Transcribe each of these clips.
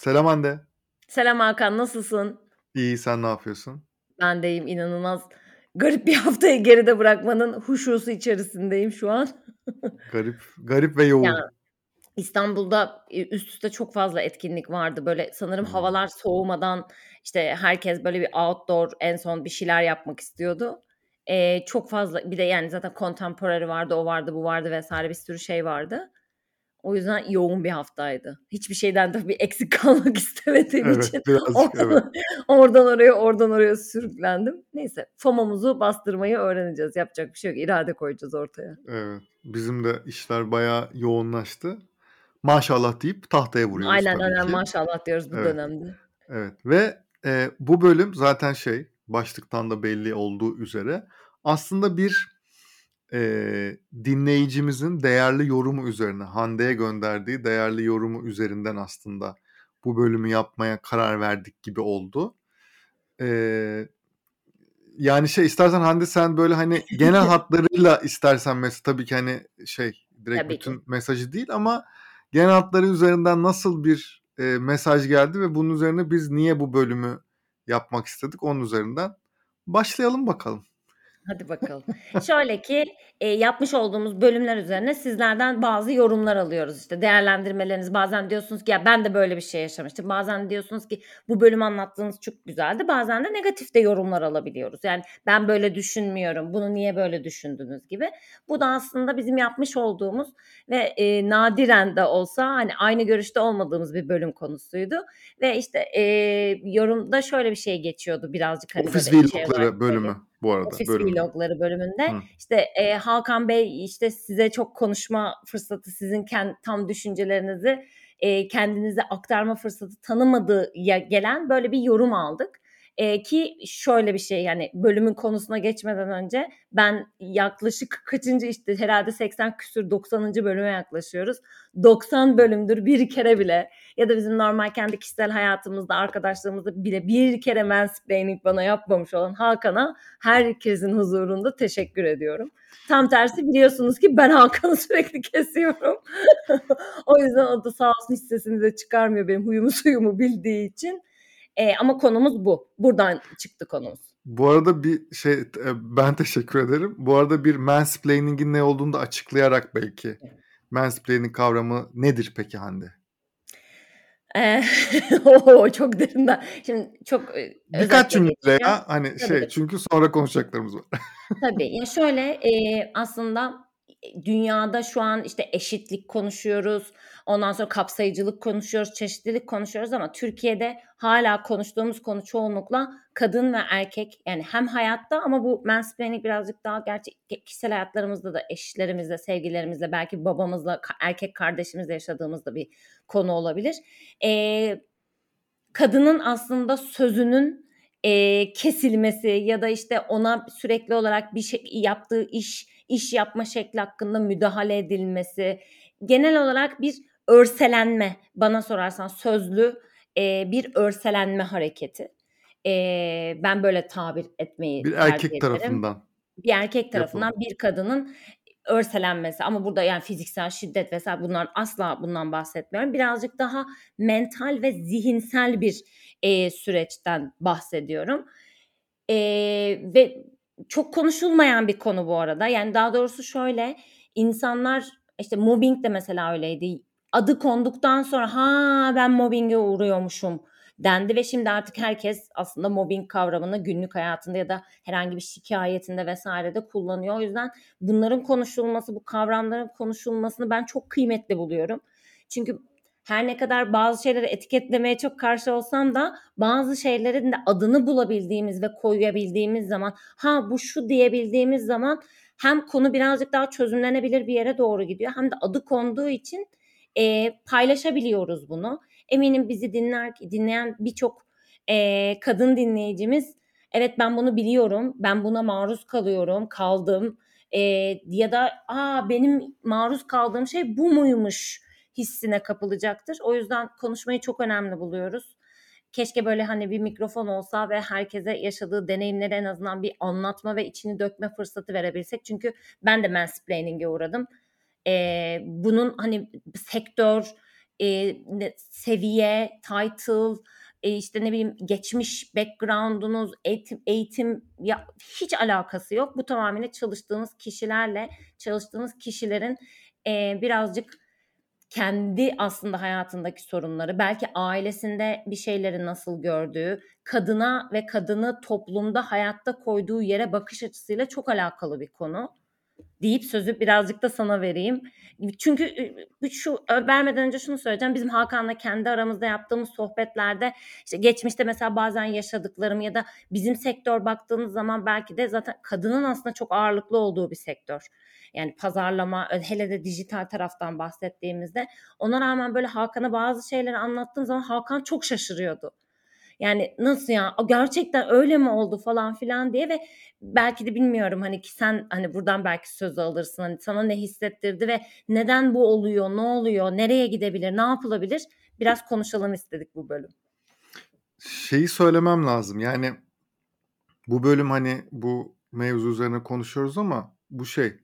Selam Hande. Selam Hakan, nasılsın? İyi, sen ne yapıyorsun? Ben de iyiyim, inanılmaz garip bir haftayı geride bırakmanın huşusu içerisindeyim şu an. Garip, garip ve yoğun. Ya İstanbul'da üst üste çok fazla etkinlik vardı. Böyle sanırım Hmm. havalar soğumadan işte herkes böyle bir outdoor en son bir şeyler yapmak istiyordu. Eee, çok fazla bir de yani zaten contemporary vardı, o vardı, bu vardı vesaire bir sürü şey vardı. O yüzden yoğun bir haftaydı. Hiçbir şeyden de bir eksik kalmak istemediğim Evet, için birazcık evet. oradan, oradan oraya, oradan oraya sürüklendim. Neyse, FOMO'muzu bastırmayı öğreneceğiz. Yapacak bir şey yok. İrade koyacağız ortaya. Evet. Bizim de işler bayağı yoğunlaştı. Maşallah deyip tahtaya vuruyoruz Aynen aynen ki. maşallah diyoruz bu Evet. dönemde. Evet. Ve e, bu bölüm zaten şey, başlıktan da belli olduğu üzere aslında bir e, dinleyicimizin değerli yorumu üzerine, Hande'ye gönderdiği değerli yorumu üzerinden aslında bu bölümü yapmaya karar verdik gibi oldu. E, yani şey istersen Hande sen böyle hani genel hatlarıyla istersen mesela tabii ki hani şey direkt Tabii bütün ki. mesajı değil ama genel hatları üzerinden nasıl bir e, mesaj geldi ve bunun üzerine biz niye bu bölümü yapmak istedik onun üzerinden başlayalım bakalım. Hadi bakalım. Şöyle ki e, yapmış olduğumuz bölümler üzerine sizlerden bazı yorumlar alıyoruz. İşte değerlendirmeleriniz bazen diyorsunuz ki ya ben de böyle bir şey yaşamıştım. Bazen diyorsunuz ki bu bölüm anlattığınız çok güzeldi. Bazen de negatif de yorumlar alabiliyoruz. Yani ben böyle düşünmüyorum. Bunu niye böyle düşündünüz gibi. Bu da aslında bizim yapmış olduğumuz ve e, nadiren de olsa hani aynı görüşte olmadığımız bir bölüm konusuydu. Ve işte e, yorumda şöyle bir şey geçiyordu birazcık hani Ofis böyle şey vlogları olarak bölümü. Bu arada. Ofis bölümü. vlogları bölümünde Hı. işte e, Hakan Bey işte size çok konuşma fırsatı sizin kend, tam düşüncelerinizi e, kendinize aktarma fırsatı tanımadığı gelen böyle bir yorum aldık. E, ki şöyle bir şey yani bölümün konusuna geçmeden önce ben yaklaşık kaçıncı işte herhalde 80 küsür 90. bölüme yaklaşıyoruz. 90 bölümdür bir kere bile ya da bizim normal kendi kişisel hayatımızda arkadaşlarımızda bile bir kere mansplaining bana yapmamış olan Hakan'a herkesin huzurunda teşekkür ediyorum. Tam tersi biliyorsunuz ki ben Hakan'ı sürekli kesiyorum. o yüzden o da sağ olsun hiç sesini de çıkarmıyor benim huyumu suyumu bildiği için. E, ama konumuz bu. Buradan çıktı konumuz. Bu arada bir şey e, ben teşekkür ederim. Bu arada bir mansplaining'in ne olduğunu da açıklayarak belki. Mansplaining kavramı nedir peki Hande? Eee, o çok derinden. Şimdi çok e, Birkaç geçeceğim. ya hani Tabii. şey çünkü sonra konuşacaklarımız var. Tabii. Ya şöyle e, aslında dünyada şu an işte eşitlik konuşuyoruz. Ondan sonra kapsayıcılık konuşuyoruz, çeşitlilik konuşuyoruz ama Türkiye'de hala konuştuğumuz konu çoğunlukla kadın ve erkek yani hem hayatta ama bu mansplaining birazcık daha gerçek kişisel hayatlarımızda da eşlerimizle, sevgilerimizle, belki babamızla, erkek kardeşimizle yaşadığımızda bir konu olabilir. Ee, kadının aslında sözünün e, kesilmesi ya da işte ona sürekli olarak bir şey yaptığı iş iş yapma şekli hakkında müdahale edilmesi genel olarak bir örselenme bana sorarsan sözlü e, bir örselenme hareketi. E, ben böyle tabir etmeyi Bir erkek ederim. tarafından. Bir erkek tarafından Yapılan. bir kadının örselenmesi ama burada yani fiziksel şiddet vesaire bunlar asla bundan bahsetmiyorum. Birazcık daha mental ve zihinsel bir e, süreçten bahsediyorum. E, ve çok konuşulmayan bir konu bu arada. Yani daha doğrusu şöyle insanlar işte mobbing de mesela öyleydi. Adı konduktan sonra ha ben mobbinge uğruyormuşum dendi ve şimdi artık herkes aslında mobbing kavramını günlük hayatında ya da herhangi bir şikayetinde vesairede kullanıyor. O yüzden bunların konuşulması, bu kavramların konuşulmasını ben çok kıymetli buluyorum. Çünkü her ne kadar bazı şeyleri etiketlemeye çok karşı olsam da bazı şeylerin de adını bulabildiğimiz ve koyabildiğimiz zaman ha bu şu diyebildiğimiz zaman hem konu birazcık daha çözümlenebilir bir yere doğru gidiyor hem de adı konduğu için e, paylaşabiliyoruz bunu. Eminim bizi dinler dinleyen birçok e, kadın dinleyicimiz evet ben bunu biliyorum, ben buna maruz kalıyorum, kaldım e, ya da aa benim maruz kaldığım şey bu muymuş hissine kapılacaktır. O yüzden konuşmayı çok önemli buluyoruz. Keşke böyle hani bir mikrofon olsa ve herkese yaşadığı deneyimleri en azından bir anlatma ve içini dökme fırsatı verebilsek. Çünkü ben de mansplaining'e uğradım. Ee, bunun hani sektör, e, seviye, title, e, işte ne bileyim geçmiş background'unuz, eğitim, eğitim ya hiç alakası yok. Bu tamamen çalıştığınız kişilerle, çalıştığınız kişilerin e, birazcık kendi aslında hayatındaki sorunları, belki ailesinde bir şeyleri nasıl gördüğü, kadına ve kadını toplumda hayatta koyduğu yere bakış açısıyla çok alakalı bir konu deyip sözü birazcık da sana vereyim. Çünkü şu vermeden önce şunu söyleyeceğim. Bizim Hakan'la kendi aramızda yaptığımız sohbetlerde işte geçmişte mesela bazen yaşadıklarım ya da bizim sektör baktığınız zaman belki de zaten kadının aslında çok ağırlıklı olduğu bir sektör. Yani pazarlama hele de dijital taraftan bahsettiğimizde ona rağmen böyle Hakan'a bazı şeyleri anlattığım zaman Hakan çok şaşırıyordu. Yani nasıl ya? Gerçekten öyle mi oldu? falan filan diye ve belki de bilmiyorum hani ki sen hani buradan belki söz alırsın. Hani sana ne hissettirdi ve neden bu oluyor ne oluyor nereye gidebilir ne yapılabilir? Biraz konuşalım istedik bu bölüm. Şeyi söylemem lazım. Yani bu bölüm hani bu mevzu üzerine konuşuyoruz ama bu şey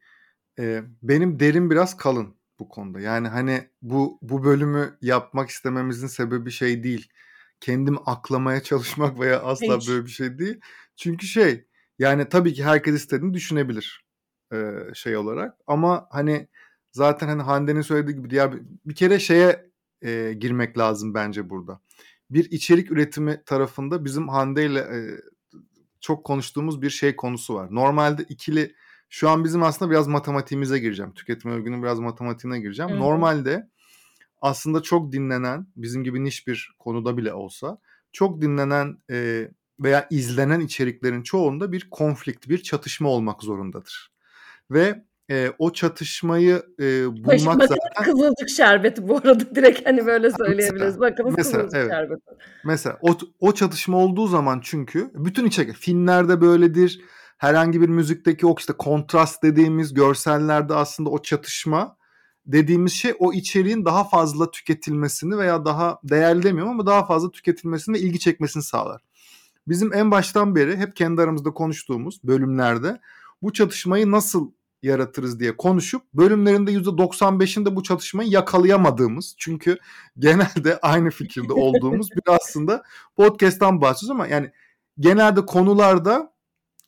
e, benim derim biraz kalın bu konuda. Yani hani bu bu bölümü yapmak istememizin sebebi şey değil kendim aklamaya çalışmak veya asla Hiç. böyle bir şey değil. Çünkü şey yani tabii ki herkes istediğini düşünebilir e, şey olarak ama hani zaten hani Hande'nin söylediği gibi ya bir kere şeye e, girmek lazım bence burada. Bir içerik üretimi tarafında bizim Hande ile e, çok konuştuğumuz bir şey konusu var. Normalde ikili şu an bizim aslında biraz matematiğimize gireceğim. Tüketim övgünün biraz matematiğine gireceğim. Hı-hı. Normalde aslında çok dinlenen, bizim gibi niş bir konuda bile olsa çok dinlenen e, veya izlenen içeriklerin çoğunda bir konflikt, bir çatışma olmak zorundadır. Ve e, o çatışmayı e, bulmak Bakın, zaten... Kızılcık şerbeti bu arada direkt hani böyle söyleyebiliriz. Bakın mesela, kızılcık evet. şerbeti. Mesela o, o çatışma olduğu zaman çünkü bütün içerik, filmlerde böyledir, herhangi bir müzikteki o işte kontrast dediğimiz görsellerde aslında o çatışma dediğimiz şey o içeriğin daha fazla tüketilmesini veya daha değerli demiyorum ama daha fazla tüketilmesini ve ilgi çekmesini sağlar. Bizim en baştan beri hep kendi aramızda konuştuğumuz bölümlerde bu çatışmayı nasıl yaratırız diye konuşup bölümlerinde %95'inde bu çatışmayı yakalayamadığımız çünkü genelde aynı fikirde olduğumuz bir aslında podcast'tan bahsediyoruz ama yani genelde konularda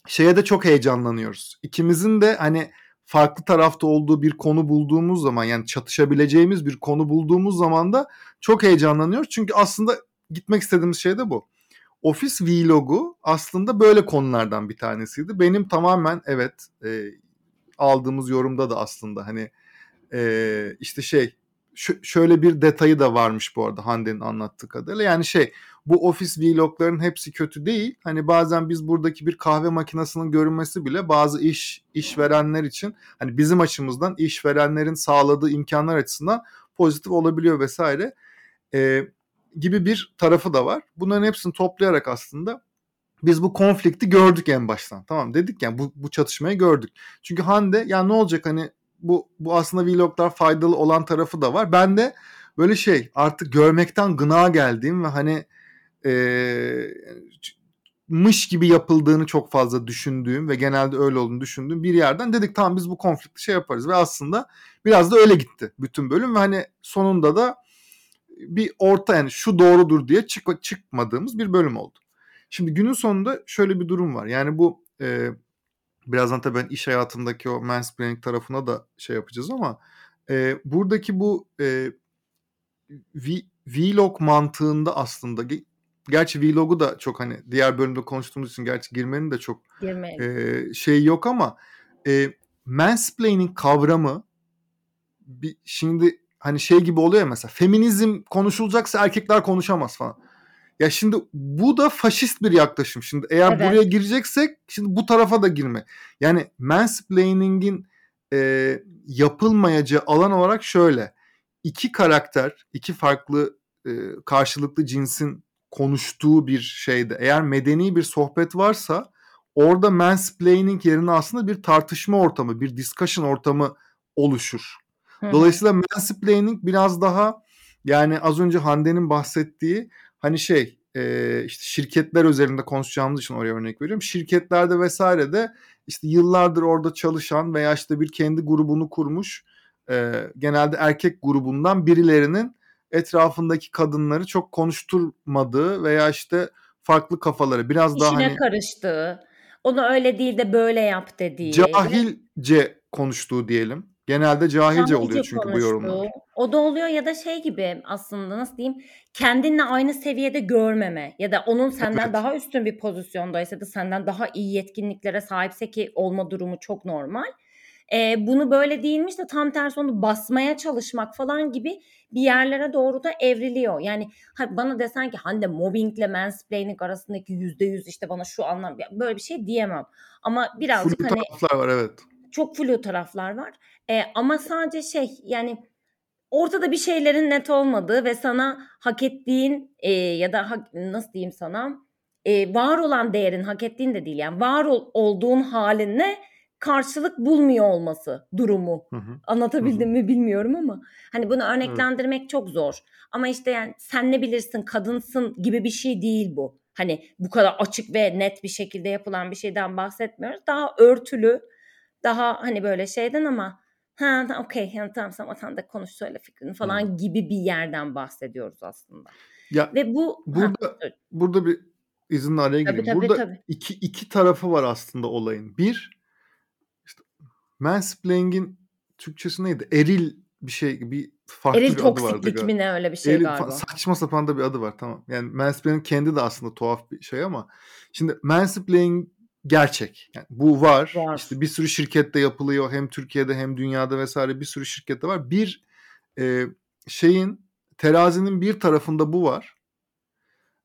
şeye de çok heyecanlanıyoruz. İkimizin de hani farklı tarafta olduğu bir konu bulduğumuz zaman yani çatışabileceğimiz bir konu bulduğumuz zaman da çok heyecanlanıyoruz. Çünkü aslında gitmek istediğimiz şey de bu. Ofis Vlog'u aslında böyle konulardan bir tanesiydi. Benim tamamen evet e, aldığımız yorumda da aslında hani e, işte şey şöyle bir detayı da varmış bu arada Hande'nin anlattığı kadarıyla. Yani şey bu ofis vlogların hepsi kötü değil. Hani bazen biz buradaki bir kahve makinesinin görünmesi bile bazı iş işverenler için hani bizim açımızdan işverenlerin sağladığı imkanlar açısından pozitif olabiliyor vesaire e, gibi bir tarafı da var. Bunların hepsini toplayarak aslında biz bu konflikti gördük en baştan. Tamam dedik yani bu, bu çatışmayı gördük. Çünkü Hande ya ne olacak hani bu bu aslında vloglar faydalı olan tarafı da var. Ben de böyle şey artık görmekten gına geldiğim ve hani e, mış gibi yapıldığını çok fazla düşündüğüm ve genelde öyle olduğunu düşündüğüm bir yerden dedik tamam biz bu konflikti şey yaparız ve aslında biraz da öyle gitti bütün bölüm ve hani sonunda da bir orta yani şu doğrudur diye çık çıkmadığımız bir bölüm oldu. Şimdi günün sonunda şöyle bir durum var. Yani bu e, birazdan tabii ben iş hayatındaki o mansplaining tarafına da şey yapacağız ama e, buradaki bu e, vlog mantığında aslında gerçi vlogu da çok hani diğer bölümde konuştuğumuz için gerçi girmenin de çok e, şey yok ama e, mansplaining kavramı bir, şimdi hani şey gibi oluyor ya mesela feminizm konuşulacaksa erkekler konuşamaz falan. Ya şimdi bu da faşist bir yaklaşım. Şimdi eğer evet. buraya gireceksek şimdi bu tarafa da girme. Yani mansplaining'in e, yapılmayacağı alan olarak şöyle. iki karakter, iki farklı e, karşılıklı cinsin konuştuğu bir şeyde eğer medeni bir sohbet varsa orada mansplaining yerine aslında bir tartışma ortamı, bir discussion ortamı oluşur. Dolayısıyla mansplaining biraz daha yani az önce Hande'nin bahsettiği hani şey e, işte şirketler üzerinde konuşacağımız için oraya örnek veriyorum. Şirketlerde vesaire de işte yıllardır orada çalışan veya işte bir kendi grubunu kurmuş e, genelde erkek grubundan birilerinin etrafındaki kadınları çok konuşturmadığı veya işte farklı kafaları biraz daha İşine hani karıştığı, onu öyle değil de böyle yap dediği. cahilce konuştuğu diyelim. Genelde cahilce Cahilce oluyor çünkü bu yorumlar. konuştuğu. O da oluyor ya da şey gibi aslında nasıl diyeyim kendinle aynı seviyede görmeme ya da onun senden Evet. daha üstün bir pozisyondaysa da senden daha iyi yetkinliklere sahipse ki olma durumu çok normal. Eee, bunu böyle değilmiş de tam tersi onu basmaya çalışmak falan gibi bir yerlere doğru da evriliyor. Yani ha, bana desen ki Hande mobbingle mansplaining arasındaki yüzde yüz işte bana şu anlam ya böyle bir şey diyemem. Ama birazcık Flu hani taraflar var evet. Çok flu taraflar var. Eee, ama sadece şey yani ortada bir şeylerin net olmadığı ve sana hak ettiğin eee, ya da hak, nasıl diyeyim sana eee, var olan değerin hak ettiğin de değil yani var ol, olduğun halinle karşılık bulmuyor olması durumu. Hı hı. Anlatabildim mi bilmiyorum ama hani bunu örneklendirmek çok zor. Ama işte yani sen ne bilirsin kadınsın gibi bir şey değil bu. Hani bu kadar açık ve net bir şekilde yapılan bir şeyden bahsetmiyoruz. Daha örtülü, daha hani böyle şeyden ama ha okey yani tamam sen de konuş söyle fikrini falan Hı. gibi bir yerden bahsediyoruz aslında. Ya Ve bu ha, burada evet. burada bir izinle araya Tabii, gireyim. tabii, Burada tabii. iki iki tarafı var aslında olayın. Bir işte mansplaining'in Türkçesi neydi? Eril bir şey bir farklı Eril bir adı vardı galiba. mi ne öyle bir şey Eril galiba. saçma sapan da bir adı var tamam. Yani mansplaining kendi de aslında tuhaf bir şey ama şimdi mansplaining gerçek. Yani bu var. Var. İşte bir sürü şirkette yapılıyor. Hem Türkiye'de hem dünyada vesaire bir sürü şirkette var. Bir e, şeyin terazinin bir tarafında bu var.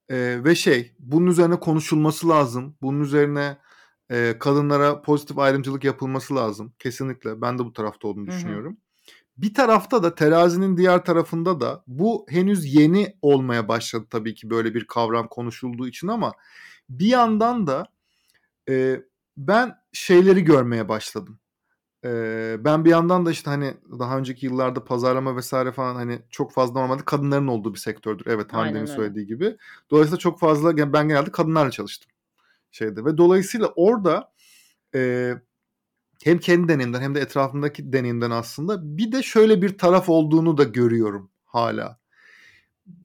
E, ve şey bunun üzerine konuşulması lazım. Bunun üzerine e, kadınlara pozitif ayrımcılık yapılması lazım. Kesinlikle. Ben de bu tarafta olduğunu Hı hı. düşünüyorum. Bir tarafta da terazinin diğer tarafında da bu henüz yeni olmaya başladı tabii ki böyle bir kavram konuşulduğu için ama bir yandan da e, ben şeyleri görmeye başladım. E, ben bir yandan da işte hani daha önceki yıllarda pazarlama vesaire falan hani çok fazla normalde kadınların olduğu bir sektördür. Evet Hande'nin söylediği gibi. Dolayısıyla çok fazla ben genelde kadınlarla çalıştım şeyde ve dolayısıyla orada e, hem kendi deneyimden hem de etrafımdaki deneyimden aslında bir de şöyle bir taraf olduğunu da görüyorum hala.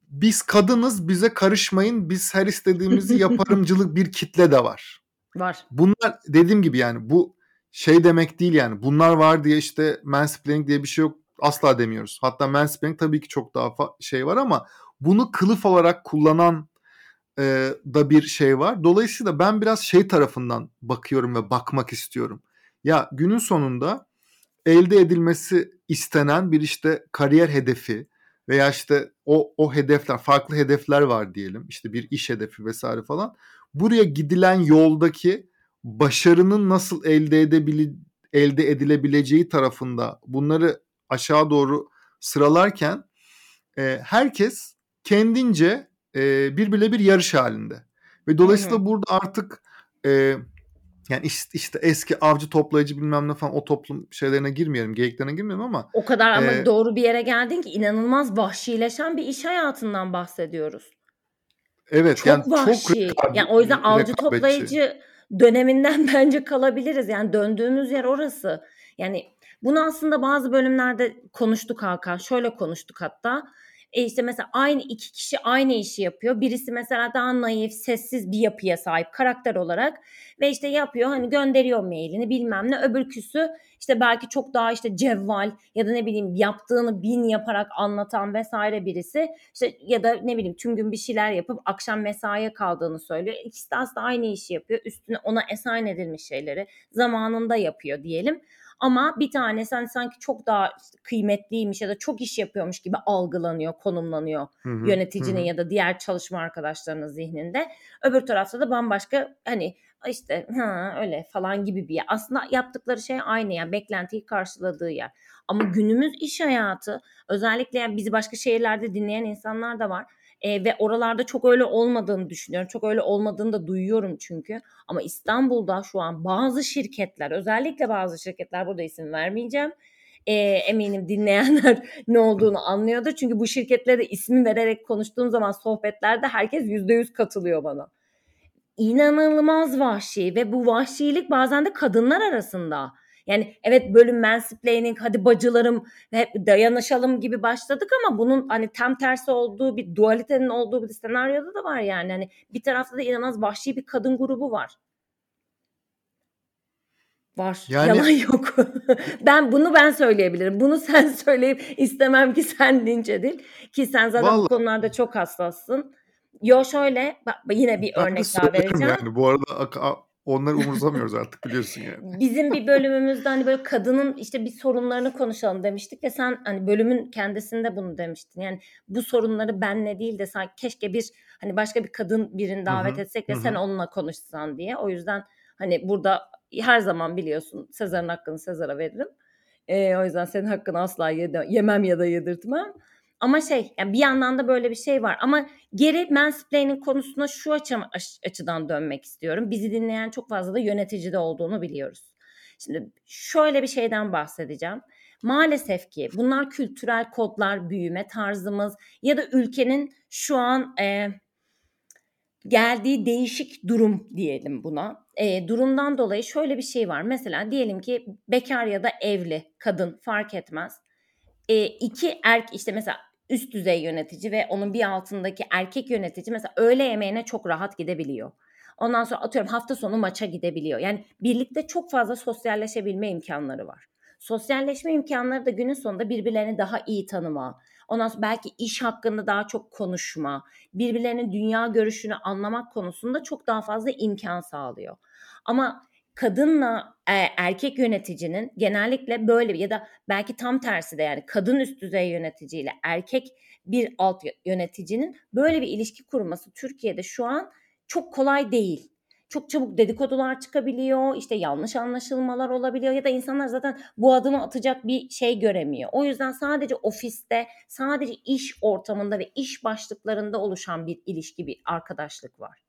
Biz kadınız bize karışmayın biz her istediğimizi yaparımcılık bir kitle de var. Var. Bunlar dediğim gibi yani bu şey demek değil yani bunlar var diye işte mansplaining diye bir şey yok asla demiyoruz. Hatta mansplaining tabii ki çok daha şey var ama bunu kılıf olarak kullanan e, da bir şey var. Dolayısıyla ben biraz şey tarafından bakıyorum ve bakmak istiyorum. Ya günün sonunda elde edilmesi istenen bir işte kariyer hedefi veya işte o o hedefler farklı hedefler var diyelim. İşte bir iş hedefi vesaire falan. Buraya gidilen yoldaki başarının nasıl elde edebili elde edilebileceği tarafında bunları aşağı doğru sıralarken e, herkes kendince e, birbirle bir yarış halinde. Ve dolayısıyla Hı hı. burada artık e, yani işte, işte eski avcı toplayıcı bilmem ne falan o toplum şeylerine girmeyelim, geyiklerine girmeyelim ama O kadar ama e, doğru bir yere geldin ki inanılmaz vahşileşen bir iş hayatından bahsediyoruz. Evet yani Çok çok vahşi. rekab- Yani o yüzden avcı toplayıcı döneminden bence kalabiliriz. Yani döndüğümüz yer orası. Yani bunu aslında bazı bölümlerde konuştuk Hakan. Şöyle konuştuk hatta. E işte mesela aynı iki kişi aynı işi yapıyor. Birisi mesela daha naif, sessiz bir yapıya sahip karakter olarak ve işte yapıyor hani gönderiyor mailini bilmem ne. Öbürküsü işte belki çok daha işte cevval ya da ne bileyim yaptığını bin yaparak anlatan vesaire birisi. İşte ya da ne bileyim tüm gün bir şeyler yapıp akşam mesaiye kaldığını söylüyor. İkisi de aslında aynı işi yapıyor. Üstüne ona esayen edilmiş şeyleri zamanında yapıyor diyelim. Ama bir tanesi hani sanki çok daha kıymetliymiş ya da çok iş yapıyormuş gibi algılanıyor, konumlanıyor Hı hı, hı yöneticinin hı. ya da diğer çalışma arkadaşlarının zihninde. Öbür tarafta da bambaşka hani işte ha öyle falan gibi bir yer. Aslında yaptıkları şey aynı yani beklentiyi karşıladığı yer. Ama günümüz iş hayatı özellikle yani bizi başka şehirlerde dinleyen insanlar da var. E, ve oralarda çok öyle olmadığını düşünüyorum. Çok öyle olmadığını da duyuyorum çünkü. Ama İstanbul'da şu an bazı şirketler, özellikle bazı şirketler burada isim vermeyeceğim. E, eminim dinleyenler ne olduğunu anlıyordur. Çünkü bu şirketlere ismi vererek konuştuğum zaman sohbetlerde herkes yüzde yüz katılıyor bana. İnanılmaz vahşi ve bu vahşilik bazen de kadınlar arasında. Yani evet bölüm mansplaining hadi bacılarım hep dayanışalım gibi başladık ama bunun hani tam tersi olduğu bir dualitenin olduğu bir senaryoda da var yani. Hani bir tarafta da inanılmaz vahşi bir kadın grubu var. Var. Yani, Yalan yok. ben bunu ben söyleyebilirim. Bunu sen söyleyip istemem ki sen linç edil. Ki sen zaten Vallahi, bu konularda çok hassassın. Yo şöyle bak yine bir örnek daha vereceğim. Yani bu arada onları umursamıyoruz artık biliyorsun yani. Bizim bir bölümümüzde hani böyle kadının işte bir sorunlarını konuşalım demiştik ve sen hani bölümün kendisinde bunu demiştin. Yani bu sorunları benle değil de sanki keşke bir hani başka bir kadın birini davet Hı-hı. etsek de Hı-hı. sen onunla konuşsan diye. O yüzden hani burada her zaman biliyorsun Sezar'ın hakkını Sezar'a veririm. Ee, o yüzden senin hakkını asla yede, yemem ya da yedirtmem. Ama şey yani bir yandan da böyle bir şey var. Ama geri mansplaining konusuna şu açı, açıdan dönmek istiyorum. Bizi dinleyen çok fazla da yöneticide olduğunu biliyoruz. Şimdi şöyle bir şeyden bahsedeceğim. Maalesef ki bunlar kültürel kodlar, büyüme tarzımız ya da ülkenin şu an e, geldiği değişik durum diyelim buna. E, durumdan dolayı şöyle bir şey var. Mesela diyelim ki bekar ya da evli kadın fark etmez. E, iki erk işte mesela üst düzey yönetici ve onun bir altındaki erkek yönetici mesela öğle yemeğine çok rahat gidebiliyor. Ondan sonra atıyorum hafta sonu maça gidebiliyor. Yani birlikte çok fazla sosyalleşebilme imkanları var. Sosyalleşme imkanları da günün sonunda birbirlerini daha iyi tanıma, ondan sonra belki iş hakkında daha çok konuşma, birbirlerinin dünya görüşünü anlamak konusunda çok daha fazla imkan sağlıyor. Ama kadınla e, erkek yöneticinin genellikle böyle ya da belki tam tersi de yani kadın üst düzey yöneticiyle erkek bir alt yöneticinin böyle bir ilişki kurması Türkiye'de şu an çok kolay değil. Çok çabuk dedikodular çıkabiliyor, işte yanlış anlaşılmalar olabiliyor ya da insanlar zaten bu adımı atacak bir şey göremiyor. O yüzden sadece ofiste, sadece iş ortamında ve iş başlıklarında oluşan bir ilişki, bir arkadaşlık var.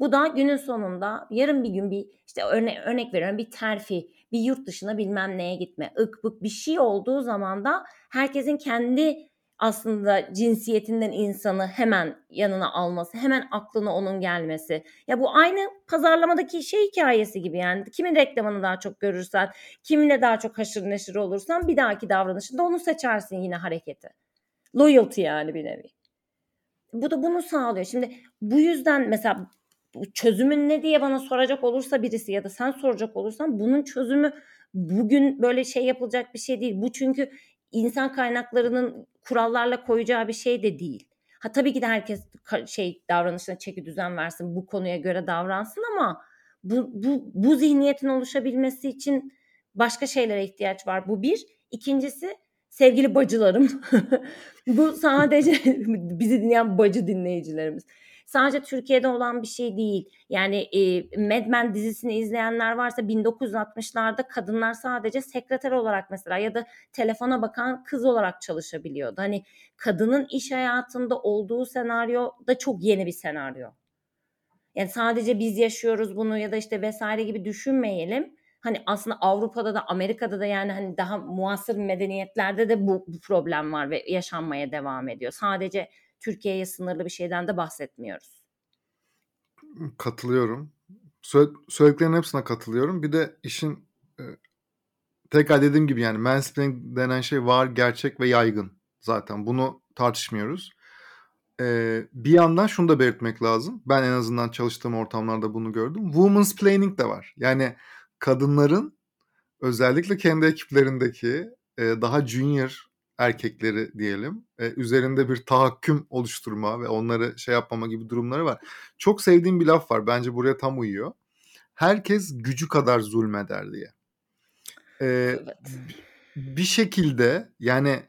Bu da günün sonunda yarın bir gün bir işte örne örnek veriyorum bir terfi, bir yurt dışına bilmem neye gitme, ık bık bir şey olduğu zaman da herkesin kendi aslında cinsiyetinden insanı hemen yanına alması, hemen aklına onun gelmesi. Ya bu aynı pazarlamadaki şey hikayesi gibi yani. Kimin reklamını daha çok görürsen, kiminle daha çok haşır neşir olursan bir dahaki davranışında onu seçersin yine hareketi. Loyalty yani bir nevi. Bu da bunu sağlıyor. Şimdi bu yüzden mesela çözümün ne diye bana soracak olursa birisi ya da sen soracak olursan bunun çözümü bugün böyle şey yapılacak bir şey değil. Bu çünkü insan kaynaklarının kurallarla koyacağı bir şey de değil. Ha tabii ki de herkes şey davranışına çeki düzen versin, bu konuya göre davransın ama bu bu bu zihniyetin oluşabilmesi için başka şeylere ihtiyaç var. Bu bir. İkincisi sevgili bacılarım. bu sadece bizi dinleyen bacı dinleyicilerimiz sadece Türkiye'de olan bir şey değil. Yani e, Mad Men dizisini izleyenler varsa 1960'larda kadınlar sadece sekreter olarak mesela ya da telefona bakan kız olarak çalışabiliyordu. Hani kadının iş hayatında olduğu senaryo da çok yeni bir senaryo. Yani sadece biz yaşıyoruz bunu ya da işte vesaire gibi düşünmeyelim. Hani aslında Avrupa'da da Amerika'da da yani hani daha muasır medeniyetlerde de bu, bu problem var ve yaşanmaya devam ediyor. Sadece Türkiye'ye sınırlı bir şeyden de bahsetmiyoruz. Katılıyorum. Söylediklerin hepsine katılıyorum. Bir de işin e, tekrar dediğim gibi yani mansplaining denen şey var, gerçek ve yaygın zaten. Bunu tartışmıyoruz. Ee, bir yandan şunu da belirtmek lazım. Ben en azından çalıştığım ortamlarda bunu gördüm. Women's planning de var. Yani kadınların özellikle kendi ekiplerindeki e, daha junior erkekleri diyelim e, üzerinde bir tahakküm oluşturma ve onları şey yapmama gibi durumları var. Çok sevdiğim bir laf var bence buraya tam uyuyor. Herkes gücü kadar zulmeder diye. E, evet. Bir şekilde yani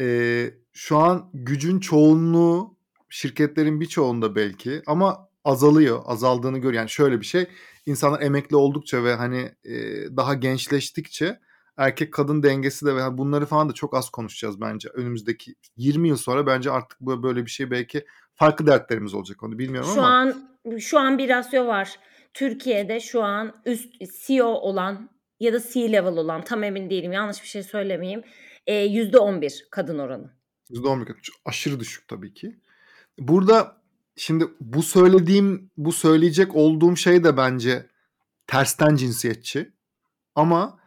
e, şu an gücün çoğunluğu şirketlerin birçoğunda belki ama azalıyor azaldığını gör yani şöyle bir şey insanlar emekli oldukça ve hani e, daha gençleştikçe erkek kadın dengesi de ve bunları falan da çok az konuşacağız bence. Önümüzdeki 20 yıl sonra bence artık böyle bir şey belki farklı dertlerimiz olacak onu bilmiyorum şu ama. Şu an şu an bir rasyo var. Türkiye'de şu an üst CEO olan ya da C-level olan tam emin değilim yanlış bir şey söylemeyeyim. E, %11 kadın oranı. %11 kadın. Aşırı düşük tabii ki. Burada şimdi bu söylediğim, bu söyleyecek olduğum şey de bence tersten cinsiyetçi. Ama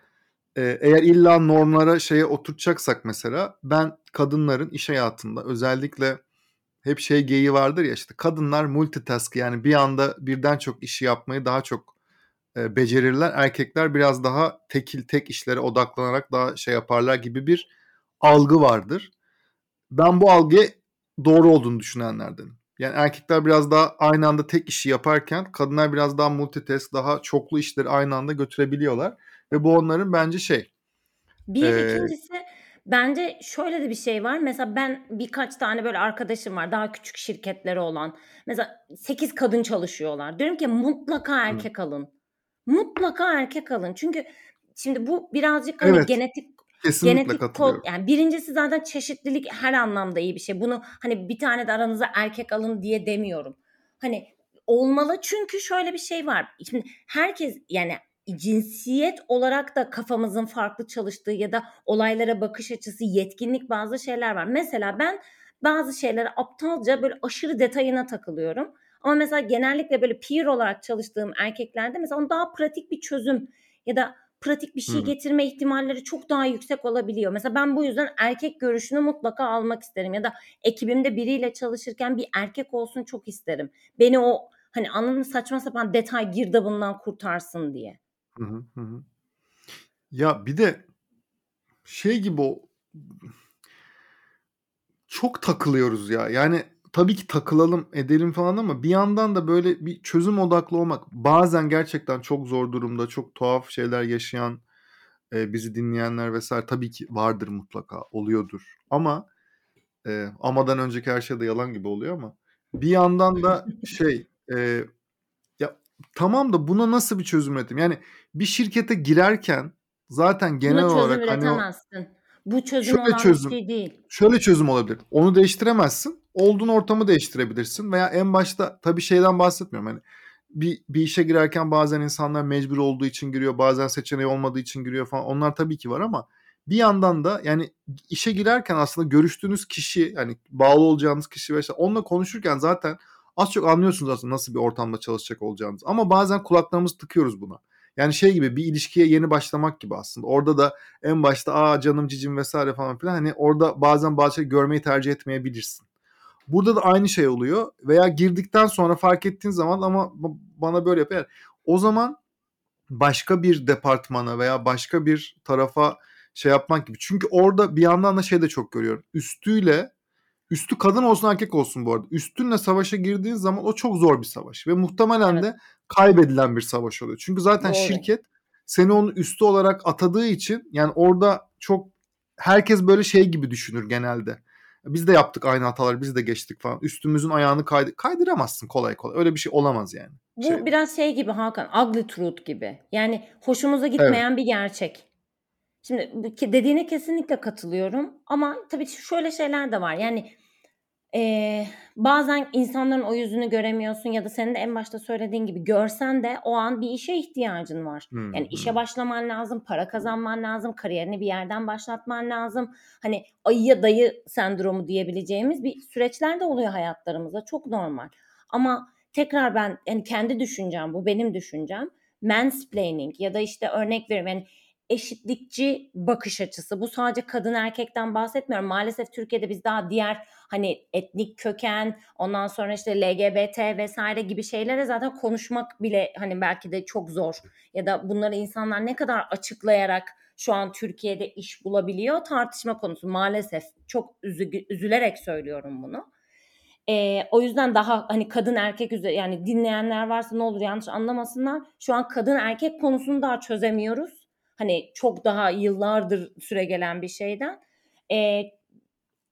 Eee, eğer illa normlara şeye oturtacaksak mesela ben kadınların iş hayatında özellikle hep şey geyiği vardır ya işte kadınlar multitask yani bir anda birden çok işi yapmayı daha çok e, becerirler. Erkekler biraz daha tekil tek işlere odaklanarak daha şey yaparlar gibi bir algı vardır. Ben bu algıya doğru olduğunu düşünenlerdenim. Yani erkekler biraz daha aynı anda tek işi yaparken kadınlar biraz daha multitask, daha çoklu işleri aynı anda götürebiliyorlar. Ve bu onların bence şey. Bir e, ikincisi bence şöyle de bir şey var. Mesela ben birkaç tane böyle arkadaşım var daha küçük şirketleri olan. Mesela 8 kadın çalışıyorlar. Diyorum ki mutlaka erkek Hı. alın. Mutlaka erkek alın. Çünkü şimdi bu birazcık hani evet. genetik Kesinlikle genetik kod yani birincisi zaten çeşitlilik her anlamda iyi bir şey. Bunu hani bir tane de aranıza erkek alın diye demiyorum. Hani olmalı çünkü şöyle bir şey var. Şimdi herkes yani cinsiyet olarak da kafamızın farklı çalıştığı ya da olaylara bakış açısı, yetkinlik bazı şeyler var. Mesela ben bazı şeylere aptalca böyle aşırı detayına takılıyorum. Ama mesela genellikle böyle peer olarak çalıştığım erkeklerde mesela onun daha pratik bir çözüm ya da pratik bir şey getirme ihtimalleri çok daha yüksek olabiliyor. Mesela ben bu yüzden erkek görüşünü mutlaka almak isterim ya da ekibimde biriyle çalışırken bir erkek olsun çok isterim. Beni o hani anladın saçma sapan detay girdabından kurtarsın diye. Hı hı, hı Ya bir de şey gibi o çok takılıyoruz ya. Yani tabii ki takılalım edelim falan ama bir yandan da böyle bir çözüm odaklı olmak bazen gerçekten çok zor durumda çok tuhaf şeyler yaşayan e, bizi dinleyenler vesaire tabii ki vardır mutlaka oluyordur. Ama e, amadan önceki her şey de yalan gibi oluyor ama bir yandan da şey e, ya tamam da buna nasıl bir çözüm üretim yani bir şirkete girerken zaten genel Buna olarak çözüm hani o üretemezsin. Bu çözüm şöyle olan çözüm bir şey değil. şöyle çözüm olabilir. Onu değiştiremezsin. Olduğun ortamı değiştirebilirsin veya en başta tabii şeyden bahsetmiyorum. Hani bir, bir işe girerken bazen insanlar mecbur olduğu için giriyor, bazen seçeneği olmadığı için giriyor falan. Onlar tabii ki var ama bir yandan da yani işe girerken aslında görüştüğünüz kişi yani bağlı olacağınız kişi vesaire onunla konuşurken zaten az çok anlıyorsunuz aslında nasıl bir ortamda çalışacak olacağınız. Ama bazen kulaklarımızı tıkıyoruz buna. Yani şey gibi bir ilişkiye yeni başlamak gibi aslında. Orada da en başta aa canım cicim vesaire falan filan hani orada bazen bazı şey görmeyi tercih etmeyebilirsin. Burada da aynı şey oluyor veya girdikten sonra fark ettiğin zaman ama bana böyle yapıyor. O zaman başka bir departmana veya başka bir tarafa şey yapmak gibi. Çünkü orada bir yandan da şey de çok görüyorum. Üstüyle Üstü kadın olsun erkek olsun bu arada. Üstünle savaşa girdiğin zaman o çok zor bir savaş. Ve muhtemelen evet. de kaybedilen bir savaş oluyor. Çünkü zaten Doğru. şirket seni onun üstü olarak atadığı için yani orada çok herkes böyle şey gibi düşünür genelde. Biz de yaptık aynı hataları biz de geçtik falan. Üstümüzün ayağını kaydı kaydıramazsın kolay kolay. Öyle bir şey olamaz yani. Bu şey. biraz şey gibi Hakan, ugly truth gibi. Yani hoşumuza gitmeyen evet. bir gerçek. Şimdi dediğine kesinlikle katılıyorum ama tabii şöyle şeyler de var. Yani e, bazen insanların o yüzünü göremiyorsun ya da senin de en başta söylediğin gibi görsen de o an bir işe ihtiyacın var. Hmm. Yani işe başlaman lazım, para kazanman lazım, kariyerini bir yerden başlatman lazım. Hani ayıya dayı sendromu diyebileceğimiz bir süreçler de oluyor hayatlarımızda. Çok normal. Ama tekrar ben yani kendi düşüncem bu benim düşüncem. Mansplaining ya da işte örnek veriyorum yani eşitlikçi bakış açısı. Bu sadece kadın erkekten bahsetmiyorum. Maalesef Türkiye'de biz daha diğer hani etnik köken, ondan sonra işte LGBT vesaire gibi şeylere zaten konuşmak bile hani belki de çok zor. Ya da bunları insanlar ne kadar açıklayarak şu an Türkiye'de iş bulabiliyor tartışma konusu maalesef. Çok üzü, üzülerek söylüyorum bunu. E, o yüzden daha hani kadın erkek üzere yani dinleyenler varsa ne olur yanlış anlamasınlar. Şu an kadın erkek konusunu daha çözemiyoruz Hani çok daha yıllardır süre gelen bir şeyden. E,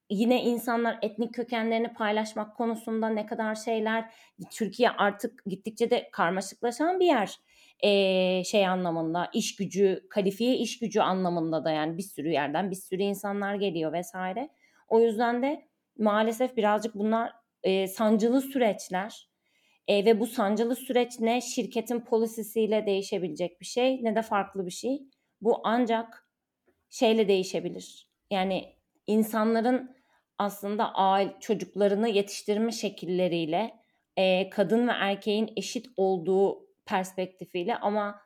yine insanlar etnik kökenlerini paylaşmak konusunda ne kadar şeyler Türkiye artık gittikçe de karmaşıklaşan bir yer ee, şey anlamında iş gücü kalifiye iş gücü anlamında da yani bir sürü yerden bir sürü insanlar geliyor vesaire o yüzden de maalesef birazcık bunlar e, sancılı süreçler e, ve bu sancılı süreç ne şirketin polisisiyle değişebilecek bir şey ne de farklı bir şey. Bu ancak şeyle değişebilir. Yani insanların aslında aile çocuklarını yetiştirme şekilleriyle e, kadın ve erkeğin eşit olduğu perspektifiyle ama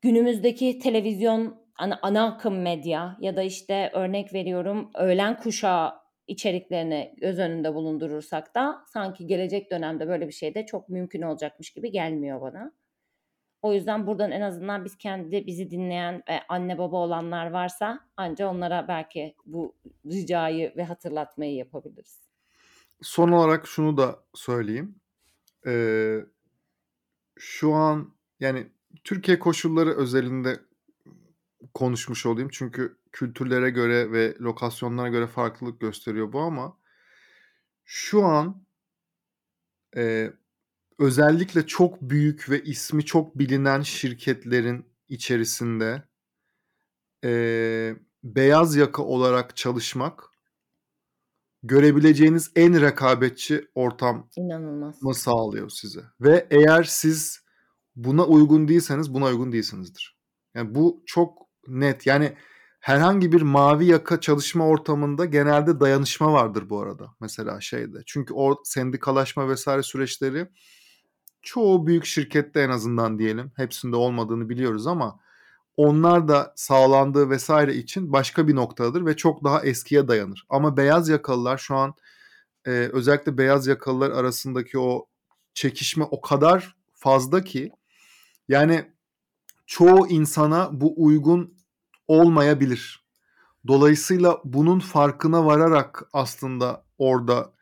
günümüzdeki televizyon ana, ana akım medya ya da işte örnek veriyorum öğlen kuşağı içeriklerini göz önünde bulundurursak da sanki gelecek dönemde böyle bir şey de çok mümkün olacakmış gibi gelmiyor bana. O yüzden buradan en azından biz kendi bizi dinleyen ve anne baba olanlar varsa anca onlara belki bu ricayı ve hatırlatmayı yapabiliriz. Son olarak şunu da söyleyeyim. Ee, şu an yani Türkiye koşulları özelinde konuşmuş olayım. Çünkü kültürlere göre ve lokasyonlara göre farklılık gösteriyor bu ama şu an e, özellikle çok büyük ve ismi çok bilinen şirketlerin içerisinde e, beyaz yaka olarak çalışmak görebileceğiniz en rekabetçi ortam İnanılmaz. mı sağlıyor size. Ve eğer siz buna uygun değilseniz buna uygun değilsinizdir. Yani bu çok net. Yani herhangi bir mavi yaka çalışma ortamında genelde dayanışma vardır bu arada. Mesela şeyde. Çünkü o sendikalaşma vesaire süreçleri çoğu büyük şirkette en azından diyelim. Hepsinde olmadığını biliyoruz ama onlar da sağlandığı vesaire için başka bir noktadır ve çok daha eskiye dayanır. Ama beyaz yakalılar şu an e, özellikle beyaz yakalılar arasındaki o çekişme o kadar fazla ki yani çoğu insana bu uygun olmayabilir. Dolayısıyla bunun farkına vararak aslında orada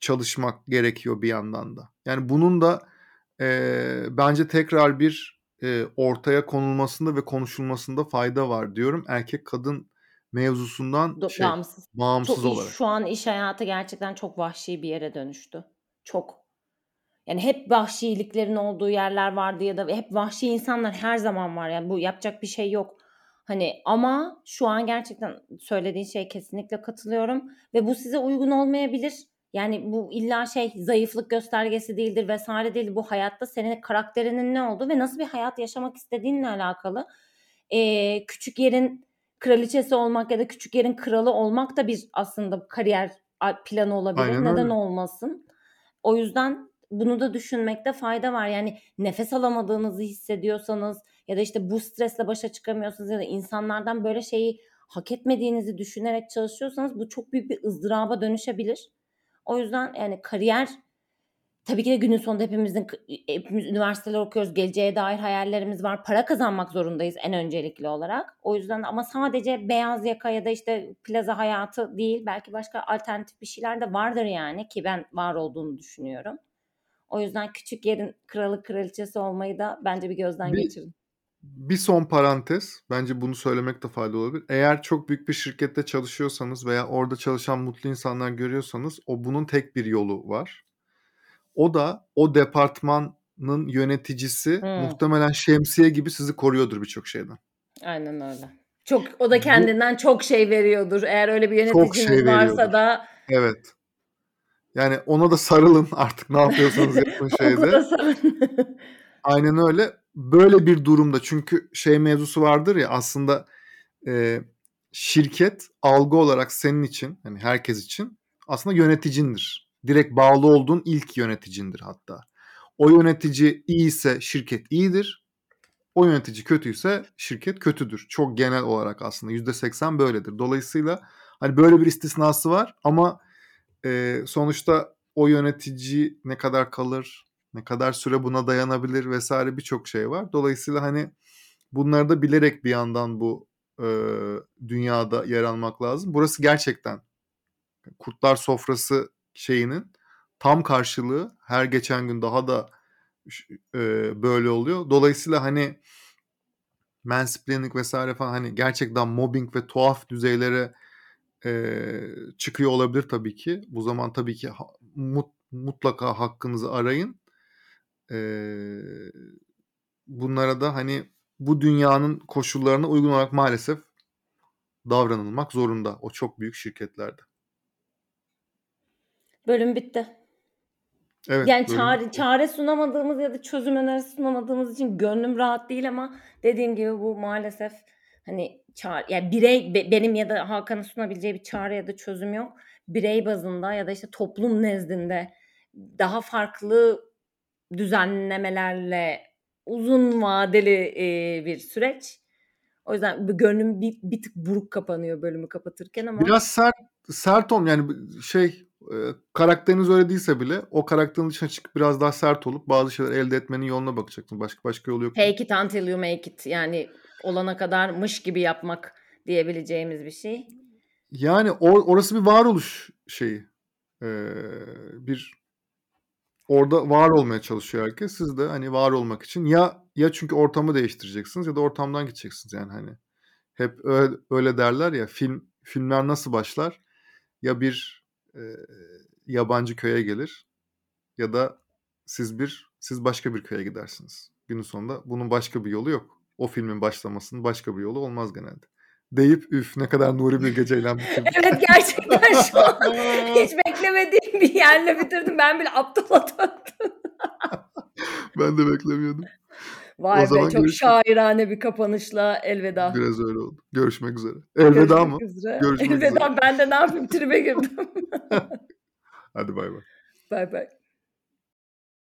çalışmak gerekiyor bir yandan da. Yani bunun da e, bence tekrar bir e, ortaya konulmasında ve konuşulmasında fayda var diyorum. Erkek kadın mevzusundan Do- şey, bağımsız. bağımsız Çok, olarak. Şu an iş hayatı gerçekten çok vahşi bir yere dönüştü. Çok. Yani hep vahşiliklerin olduğu yerler vardı ya da hep vahşi insanlar her zaman var. Yani bu yapacak bir şey yok. Hani ama şu an gerçekten söylediğin şey kesinlikle katılıyorum ve bu size uygun olmayabilir. Yani bu illa şey zayıflık göstergesi değildir vesaire değil. Bu hayatta senin karakterinin ne olduğu ve nasıl bir hayat yaşamak istediğinle alakalı. Ee, küçük yerin kraliçesi olmak ya da küçük yerin kralı olmak da bir aslında kariyer planı olabilir. Aynen Neden öyle. olmasın? O yüzden bunu da düşünmekte fayda var. Yani nefes alamadığınızı hissediyorsanız ya da işte bu stresle başa çıkamıyorsanız ya da insanlardan böyle şeyi hak etmediğinizi düşünerek çalışıyorsanız bu çok büyük bir ızdıraba dönüşebilir. O yüzden yani kariyer tabii ki de günün sonunda hepimizin hepimiz üniversiteler okuyoruz. Geleceğe dair hayallerimiz var. Para kazanmak zorundayız en öncelikli olarak. O yüzden ama sadece beyaz yaka ya da işte plaza hayatı değil. Belki başka alternatif bir şeyler de vardır yani ki ben var olduğunu düşünüyorum. O yüzden küçük yerin kralı kraliçesi olmayı da bence bir gözden Bir- geçirin. Bir son parantez. Bence bunu söylemek de faydalı olabilir. Eğer çok büyük bir şirkette çalışıyorsanız veya orada çalışan mutlu insanlar görüyorsanız o bunun tek bir yolu var. O da o departmanın yöneticisi Hmm. muhtemelen şemsiye gibi sizi koruyordur birçok şeyden. Aynen öyle. Çok o da kendinden çok şey veriyordur. Eğer öyle bir yöneticiniz şey varsa veriyordur. da Evet. Yani ona da sarılın artık ne yapıyorsanız yapın şeyde. Aynen öyle. Böyle bir durumda çünkü şey mevzusu vardır ya aslında e, şirket algı olarak senin için hani herkes için aslında yöneticindir. Direkt bağlı olduğun ilk yöneticindir hatta. O yönetici iyiyse şirket iyidir. O yönetici kötüyse şirket kötüdür. Çok genel olarak aslında %80 böyledir. Dolayısıyla hani böyle bir istisnası var ama e, sonuçta o yönetici ne kadar kalır, ne kadar süre buna dayanabilir vesaire birçok şey var. Dolayısıyla hani bunları da bilerek bir yandan bu e, dünyada yer almak lazım. Burası gerçekten kurtlar sofrası şeyinin tam karşılığı her geçen gün daha da e, böyle oluyor. Dolayısıyla hani mansplaining vesaire falan hani gerçekten mobbing ve tuhaf düzeylere e, çıkıyor olabilir tabii ki. Bu zaman tabii ki ha, mut, mutlaka hakkınızı arayın. E, bunlara da hani bu dünyanın koşullarına uygun olarak maalesef davranılmak zorunda o çok büyük şirketlerde. Bölüm bitti. Evet. Yani bölüm çare, bitti. çare sunamadığımız ya da çözüm önerisi sunamadığımız için gönlüm rahat değil ama dediğim gibi bu maalesef hani çare, yani birey be- benim ya da Hakan'ın sunabileceği bir çare ya da çözüm yok. Birey bazında ya da işte toplum nezdinde daha farklı düzenlemelerle uzun vadeli e, bir süreç. O yüzden bir gönlüm bir, bir tık buruk kapanıyor bölümü kapatırken ama. Biraz sert sert olm yani şey e, karakteriniz öyle değilse bile o karakterin dışına çıkıp biraz daha sert olup bazı şeyler elde etmenin yoluna bakacaksın. Başka başka yolu yok. Take it until you make it. Yani olana kadar mış gibi yapmak diyebileceğimiz bir şey. Yani or, orası bir varoluş şeyi. Ee, bir orada var olmaya çalışıyor herkes. Siz de hani var olmak için ya ya çünkü ortamı değiştireceksiniz ya da ortamdan gideceksiniz yani hani. Hep öyle, öyle derler ya film filmler nasıl başlar? Ya bir e, yabancı köye gelir ya da siz bir siz başka bir köye gidersiniz. Günün sonunda bunun başka bir yolu yok. O filmin başlamasının başka bir yolu olmaz genelde. Deyip üf ne kadar nuri bir geceyle bitirdim. evet gerçekten şu an hiç beklemediğim bir yerle bitirdim. Ben bile aptala döndüm. ben de beklemiyordum. Vay o be çok görüşmek... şairane bir kapanışla elveda. Biraz öyle oldu. Görüşmek üzere. Elveda Görüşmek mı? Üzere. Görüşmek elveda üzere. ben de ne yapayım tribe girdim. Hadi bay bay. Bay bay.